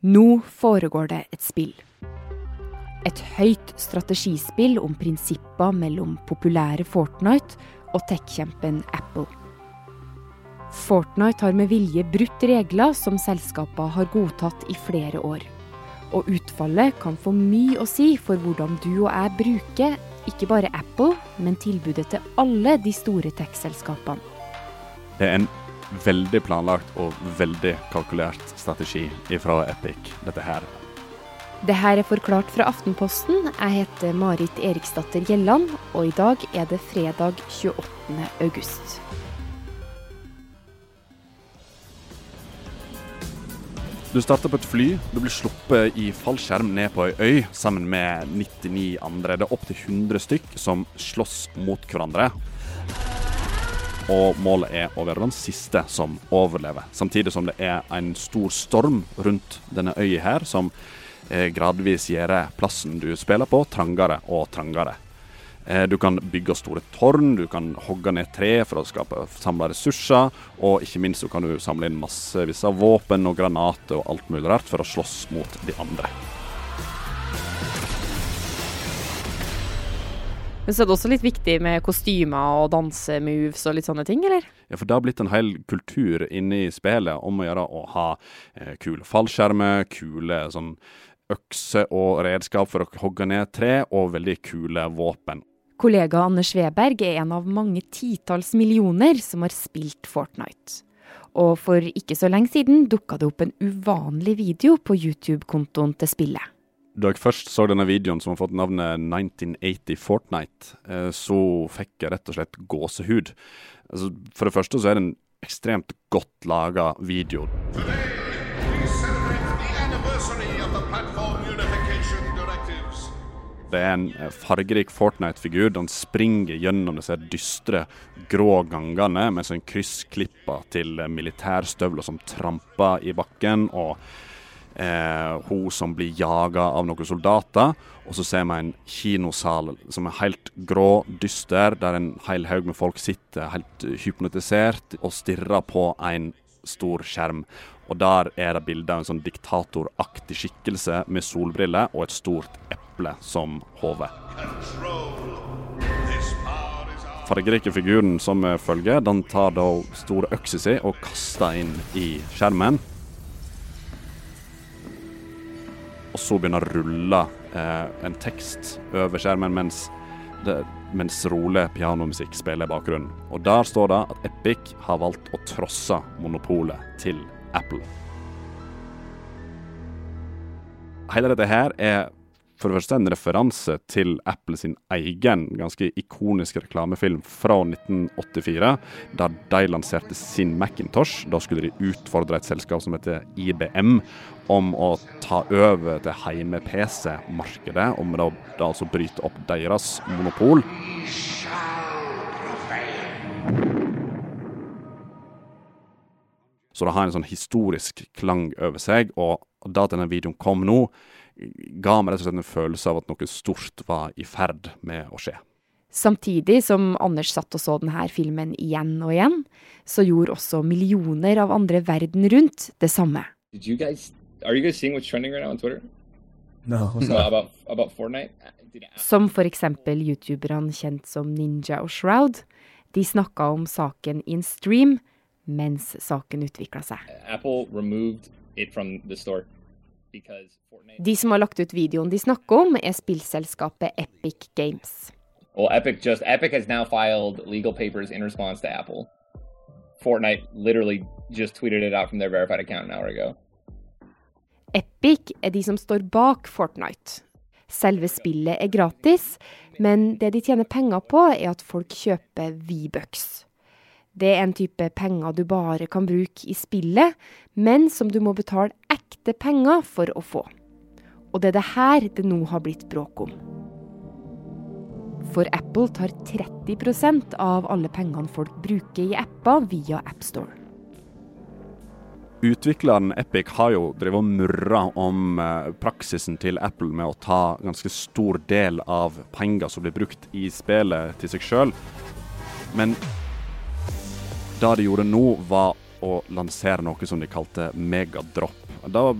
Nå foregår det et spill. Et høyt strategispill om prinsipper mellom populære Fortnite og tech-kjempen Apple. Fortnite har med vilje brutt regler som selskapene har godtatt i flere år. Og utfallet kan få mye å si for hvordan du og jeg bruker ikke bare Apple, men tilbudet til alle de store tech-selskapene. Det er en veldig planlagt og veldig kalkulert strategi fra Epic, dette her. Det her er forklart fra Aftenposten. Jeg heter Marit Eriksdatter Gjelland, og i dag er det fredag 28. august. Du starter på et fly, du blir sluppet i fallskjerm ned på ei øy sammen med 99 andre. Det er opptil 100 stykk som slåss mot hverandre. Og målet er å være den siste som overlever. Samtidig som det er en stor storm rundt denne øya her, som eh, gradvis gjør plassen du spiller på, trangere og trangere. Eh, du kan bygge store tårn, du kan hogge ned tre for å skape samle ressurser, og ikke minst så kan du samle inn massevis av våpen og granater og alt mulig rart for å slåss mot de andre. Men så er det også litt viktig med kostymer og dansemoves og litt sånne ting, eller? Ja, for det har blitt en hel kultur inne i spillet om å gjøre å ha eh, kule fallskjermer, kule sånn økser og redskap for å hogge ned tre, og veldig kule våpen. Kollega Anders Weberg er en av mange titalls millioner som har spilt Fortnite. Og for ikke så lenge siden dukka det opp en uvanlig video på YouTube-kontoen til spillet. Da jeg først så denne videoen som har fått navnet 1980 Fortnite, eh, så fikk jeg rett og slett gåsehud. Altså, for det første så er det en ekstremt godt laga video. Det er en eh, fargerik Fortnite-figur. Den springer gjennom disse dystre, grå gangene mens en kryssklipper til militærstøvler som tramper i bakken. og eh, hun som blir jaga av noen soldater. Og så ser vi en kinosal som er helt grå, dyster, der en hel haug med folk sitter helt hypnotisert og stirrer på en stor skjerm. Og der er det bilde av en sånn diktatoraktig skikkelse med solbriller og et stort eple som hode. Fargerike figuren som følger, den tar da store øksa si og kaster inn i skjermen. Og så begynner å rulle eh, en tekst over skjermen mens, det, mens rolig pianomusikk spiller i bakgrunnen. Og der står det at Epic har valgt å trosse monopolet til Apple. Hele dette her er for det første en referanse til Apple sin egen ganske ikonisk reklamefilm fra 1984, der de lanserte sin Macintosh. Da skulle de utfordre et selskap som heter IBM om å ta over til heime-PC-markedet, om da, da altså bryte opp deres monopol. Så det har en sånn historisk klang over seg, og da denne videoen kom nå, ga meg rett og slett en følelse av at noe stort var i ferd med å skje. Samtidig som Anders satt og så denne filmen igjen og igjen, så gjorde også millioner av andre verden rundt det samme. Guys, right no, no, about, about som eksempel youtuberne kjent som Ninja og Shroud. De snakka om saken in stream mens saken utvikla seg. Apple removed it from the store de som har lagt ut videoen de snakker om, er spillselskapet Epic Games. Well, Epic just Epic has now filed legal papers in response to Apple. Fortnite literally just tweeted it out from their verified account an hour ago. Epic er de som står bak Fortnite. Selve spillet er gratis, men det de tjener penger på, er at folk kjøper V-bucks. Det er en type penger du bare kan bruke i spillet, men som du må betale ekte penger for å få. Og det er det her det nå har blitt bråk om. For Apple tar 30% av alle pengene folk bruker i apper via AppStore. Utvikleren Epic har jo drevet og murra om eh, praksisen til Apple med å ta ganske stor del av penger som blir brukt i spillet, til seg sjøl. Men det de gjorde nå, var å lansere noe som de kalte megadrop. Da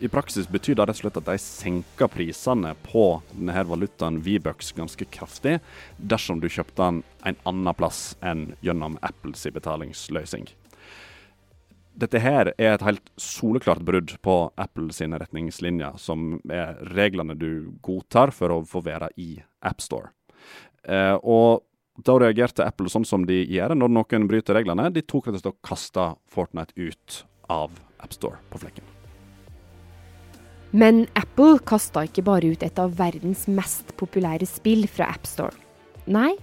I praksis betyr det rett og slett at de senker prisene på denne valutaen V-bucks ganske kraftig, dersom du kjøpte den en annen plass enn gjennom Apples betalingsløsning. Dette her er et helt soleklart brudd på Apple sine retningslinjer, som er reglene du godtar for å få være i AppStore. Eh, og da reagerte Apple sånn som de gjør når noen bryter reglene. De tok rett og slett og kasta Fortnite ut av AppStore på flekken. Men Apple kasta ikke bare ut et av verdens mest populære spill fra AppStore. Nei,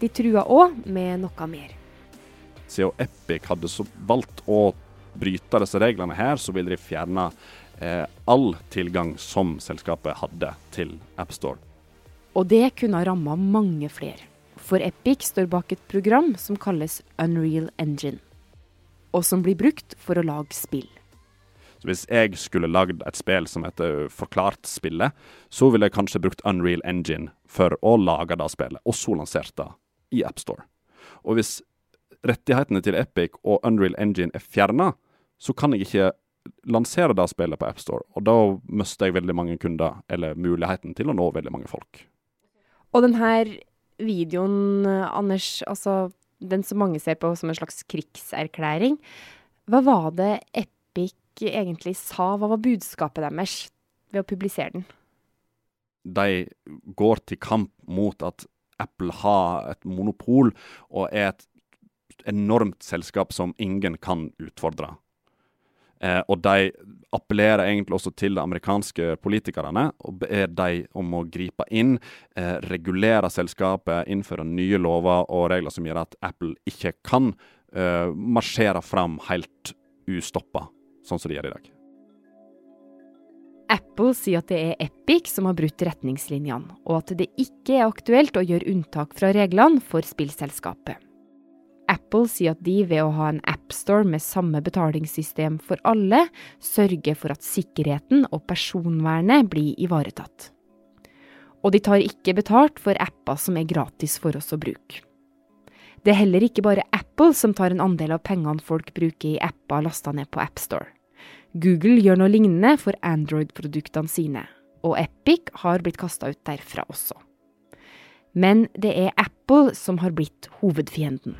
de trua òg med noe mer. Siden Epic hadde så valgt å bryte disse reglene her, så ville de fjerne eh, all tilgang som selskapet hadde til AppStore. Og det kunne ha ramma mange flere. For Epic står bak et program som kalles Unreal Engine. Og som blir brukt for å lage spill. Så Hvis jeg skulle lagd et spill som heter Forklart-spillet, så ville jeg kanskje brukt Unreal Engine for å lage det spillet, og så lansert det i AppStore. Og hvis rettighetene til Epic og Unreal Engine er fjerna, så kan jeg ikke lansere det spillet på AppStore. Og da mister jeg veldig mange kunder, eller muligheten til å nå veldig mange folk. Og denne videoen, Anders, altså den som mange ser på som en slags krigserklæring. Hva var det Epic egentlig sa? Hva var budskapet deres ved å publisere den? De går til kamp mot at Apple har et monopol og er et enormt selskap som ingen kan utfordre. Eh, og de appellerer egentlig også til de amerikanske politikerne og ber de om å gripe inn, eh, regulere selskapet, innføre nye lover og regler som gjør at Apple ikke kan eh, marsjere fram helt ustoppa, sånn som de gjør i dag. Apple sier at det er Epic som har brutt retningslinjene, og at det ikke er aktuelt å gjøre unntak fra reglene for spillselskapet. Apple sier at de ved å ha en appstore med samme betalingssystem for alle, sørger for at sikkerheten og personvernet blir ivaretatt. Og de tar ikke betalt for apper som er gratis for oss å bruke. Det er heller ikke bare Apple som tar en andel av pengene folk bruker i apper lasta ned på AppStore. Google gjør noe lignende for Android-produktene sine, og Epic har blitt kasta ut derfra også. Men det er Apple som har blitt hovedfienden.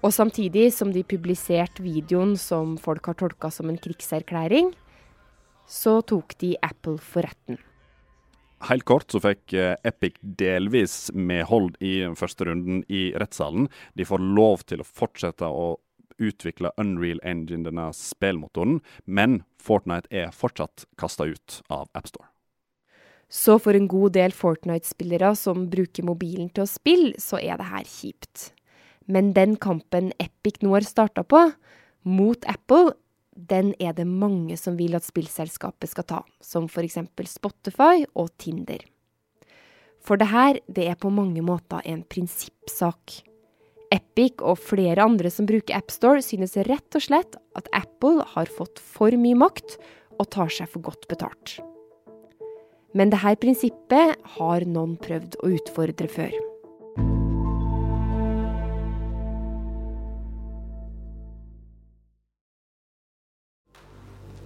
Og samtidig som de publiserte videoen som folk har tolka som en krigserklæring, så tok de Apple for retten. Helt kort så fikk eh, Epic delvis medhold i første runden i rettssalen. De får lov til å fortsette å utvikle Unreal Engine, denne spillmotoren, men Fortnite er fortsatt kasta ut av AppStore. Så for en god del Fortnite-spillere som bruker mobilen til å spille, så er det her kjipt. Men den kampen Epic nå har starta på, mot Apple, den er det mange som vil at spillselskapet skal ta, som f.eks. Spotify og Tinder. For det her, det er på mange måter en prinsippsak. Epic og flere andre som bruker AppStore, synes rett og slett at Apple har fått for mye makt og tar seg for godt betalt. Men dette prinsippet har noen prøvd å utfordre før.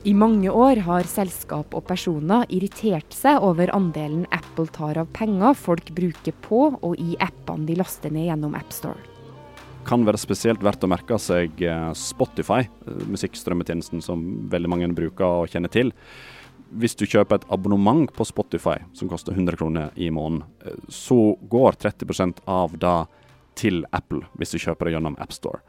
I mange år har selskap og personer irritert seg over andelen Apple tar av penger folk bruker på og i appene de laster ned gjennom AppStore. Kan være spesielt verdt å merke seg eh, Spotify, eh, musikkstrømmetjenesten som veldig mange bruker og kjenner til. Hvis du kjøper et abonnement på Spotify som koster 100 kroner i måneden, eh, så går 30% av det til Apple hvis du kjøper det gjennom AppStore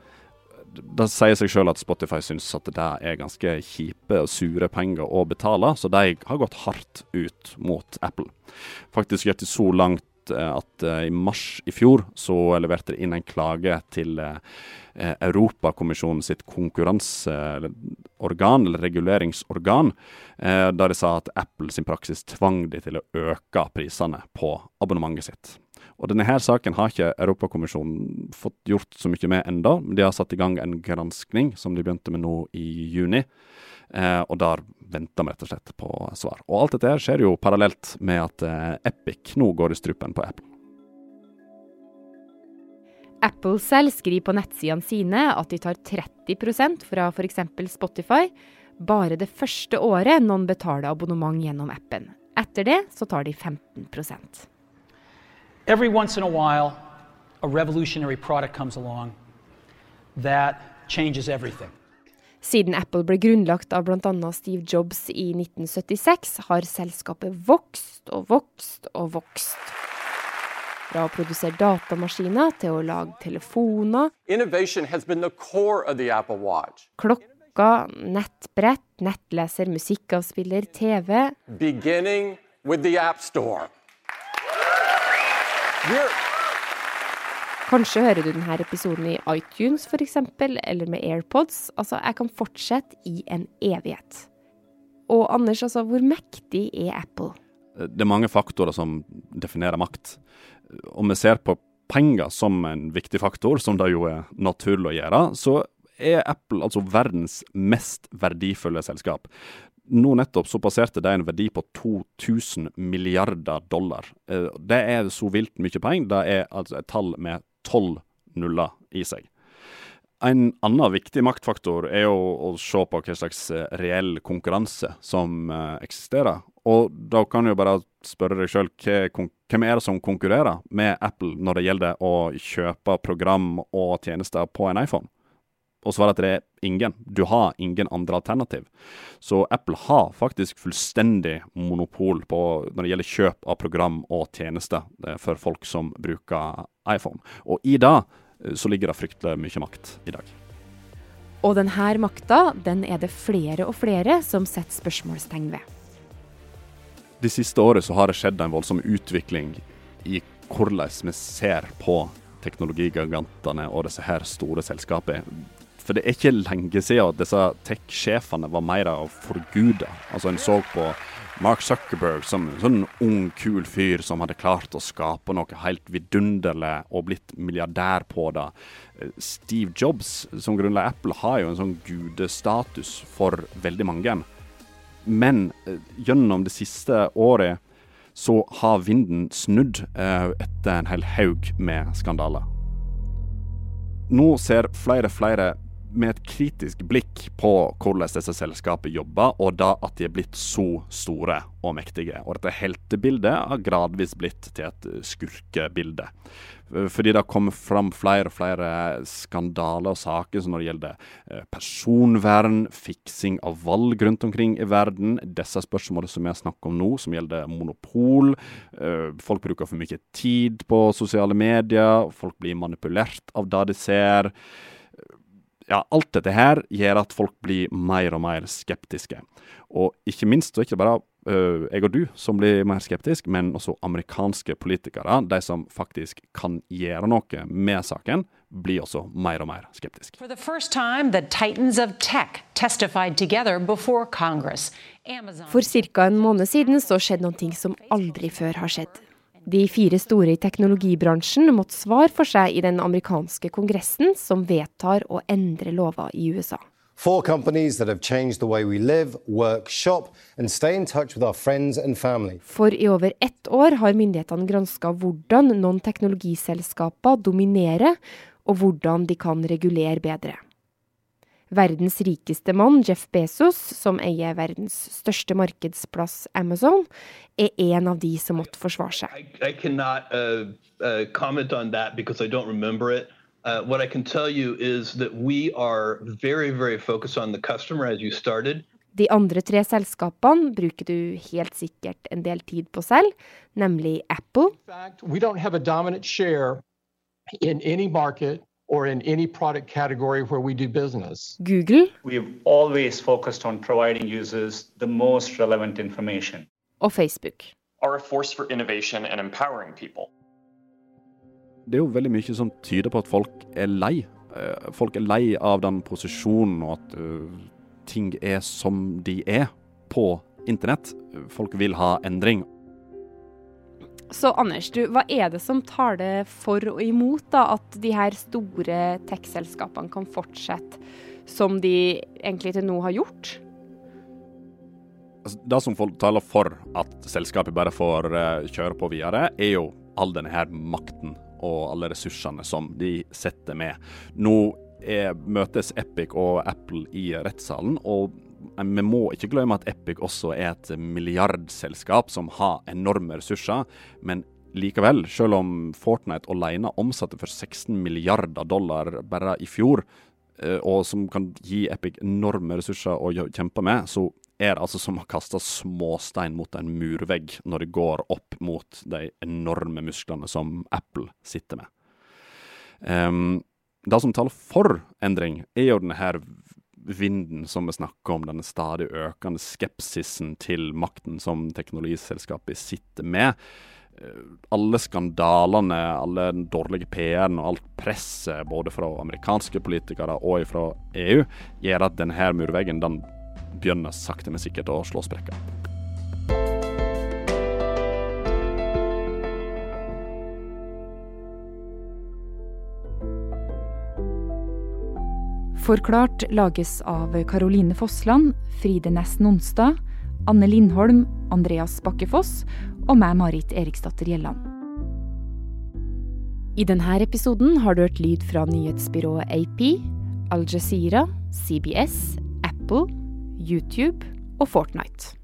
det sier seg selv at Spotify syns at det er ganske kjipe og sure penger å betale, så de har gått hardt ut mot Apple. Faktisk gikk det så langt eh, at uh, i mars i fjor så leverte de inn en klage til uh, Europakommisjonen sitt konkurranseorgan, eller reguleringsorgan, der de sa at Apple sin praksis tvang de til å øke prisene på abonnementet sitt. Og denne her saken har ikke Europakommisjonen fått gjort så mye med enda. De har satt i gang en granskning som de begynte med nå i juni. Eh, og der venter vi rett og slett på svar. Og alt dette her skjer jo parallelt med at eh, Epic nå går i strupen på Apple. Apple selv skriver på nettsidene sine at de tar 30% fra f.eks. Spotify bare det første året noen betaler abonnement gjennom appen. Etter det så tar de 15 Every once in a while, a revolutionary product comes along that changes everything. Siden Apple ble grunnlagt av bl.a. Steve Jobs i 1976, har selskapet vokst og vokst og vokst. Fra å produsere datamaskiner til å lage telefoner, Klokka, has been the core Apple Watch, klokker, nettbrett, nettleser, musikkavspiller, TV. beginning with the App Store. We're, Kanskje hører du denne episoden i iTunes f.eks., eller med AirPods. Altså, jeg kan fortsette i en evighet. Og Anders, altså, hvor mektig er Apple? Det er mange faktorer som definerer makt. Om vi ser på penger som en viktig faktor, som det jo er naturlig å gjøre, så er Apple altså verdens mest verdifulle selskap. Nå nettopp så passerte det en verdi på 2000 milliarder dollar. Eh, Det er så vilt mye penger. Det er altså et tall med tolv nuller i seg. En annen viktig maktfaktor er jo å se på hva slags eh, reell konkurranse som eh, eksisterer. Og da kan du jo bare spørre deg sjøl hvem er det som konkurrerer med Apple når det gjelder å kjøpe program og tjenester på en iPhone? Og svaret at det er ingen. Du har ingen andre alternativ. Så Apple har faktisk fullstendig monopol på når det gjelder kjøp av program og tjenester eh, for folk som bruker iPhone. Og i det eh, så ligger det fryktelig mye makt i dag. Og denne makta, den er det flere og flere som setter spørsmålstegn ved. De siste året så har det skjedd en voldsom utvikling i hvordan vi ser på teknologigigantene og disse her store selskapene. For det er ikke lenge siden disse tech-sjefene var mer av forguda. Altså En så på Mark Zuckerberg som en sånn ung, kul fyr som hadde klart å skape noe helt vidunderlig og blitt milliardær på det. Eh, Steve Jobs, som grunnla Apple, har jo en sånn gudestatus for veldig mange. Men eh, gjennom det siste året så har vinden snudd eh, etter en hel haug med skandaler. Nå ser flere flere med et kritisk blikk på hvordan disse selskapene jobber, og da at de er blitt så store og mektige. Og dette heltebildet har gradvis blitt til et skurkebilde. Fordi det har kommet fram flere og flere skandaler og saker som når det gjelder eh, personvern, fiksing av valg rundt omkring i verden, disse spørsmålene som jeg snakker om nå, som gjelder monopol. eh, Folk bruker for mye tid på sosiale medier, folk blir manipulert av det de ser ja, alt dette her gjør at folk blir mer og mer skeptiske. Og ikke minst så er det ikke bare uh, jeg og du som blir mer skeptiske, men også amerikanske politikere, de som faktisk kan gjøre noe med saken, blir også mer og mer skeptiske. For the first time, the titans of tech testified together before Congress. Amazon. For ca. en måned siden så skjedde noe som aldri før har skjedd. De fire store i teknologibransjen måtte svar for seg i den amerikanske kongressen, som vedtar å endre lover i USA. Four companies that have changed the way we live, work, shop, and stay in touch with our friends and family. For i over ett år har myndighetene granska hvordan noen teknologiselskaper dominerer, og hvordan de kan regulere bedre. Verdens rikeste mann, Jeff Bezos, som eier verdens største markedsplass Amazon, er en av de som måtte forsvare seg. I, I cannot uh, uh, comment on that because I don't remember it. Uh, what I can tell you is that we are very, very focused on the customer as you started. De andre tre selskapene bruker du helt sikkert en del tid på selv, nemlig Apple, In fact, we don't have a dominant share in any market or in any product category where we do business. Google We've always focused on providing users the most relevant information. og Facebook. are a force for innovation and empowering people. Det er jo veldig mye som tyder på at folk er lei. Eh, Folk er lei av den posisjonen og at øh, ting er som de er på internett. Folk vil ha endring. Så Anders, du, hva er det som taler for og imot da, at de her store tech-selskapene kan fortsette som de egentlig til nå har gjort? Altså, det som folk taler for at selskapet bare får eh, kjøre på videre, er jo all denne her makten og alle ressursene som de setter med. Nå er, møtes Epic og Apple i rettssalen. og vi må ikke glemme at Epic også er et milliardselskap som har enorme ressurser. Men likevel, selv om Fortnite alene omsatte for 16 milliarder dollar bare i fjor, eh, og som kan gi Epic enorme ressurser å kjempe med, så er det altså som å kaste småstein mot en murvegg når det går opp mot de enorme musklene som Apple sitter med. Um, det som taler for endring, er jo denne vinden som vi snakker om, denne stadig økende skepsisen til makten som teknologiselskapet sitter med. Eh, alle skandalene, alle den dårlige PR-en og alt presset både fra amerikanske politikere og fra EU, gjør at denne murveggen den begynner sakte, men sikkert å slå sprekker. Forklart lages av Caroline Fossland, Fride Næss Nonstad, Anne Lindholm, Andreas Bakkefoss og meg, Marit Eriksdatter Gjelland. I denne episoden har du hørt lyd fra nyhetsbyrået AP, Al Jazeera, CBS, Apple, YouTube og Fortnite.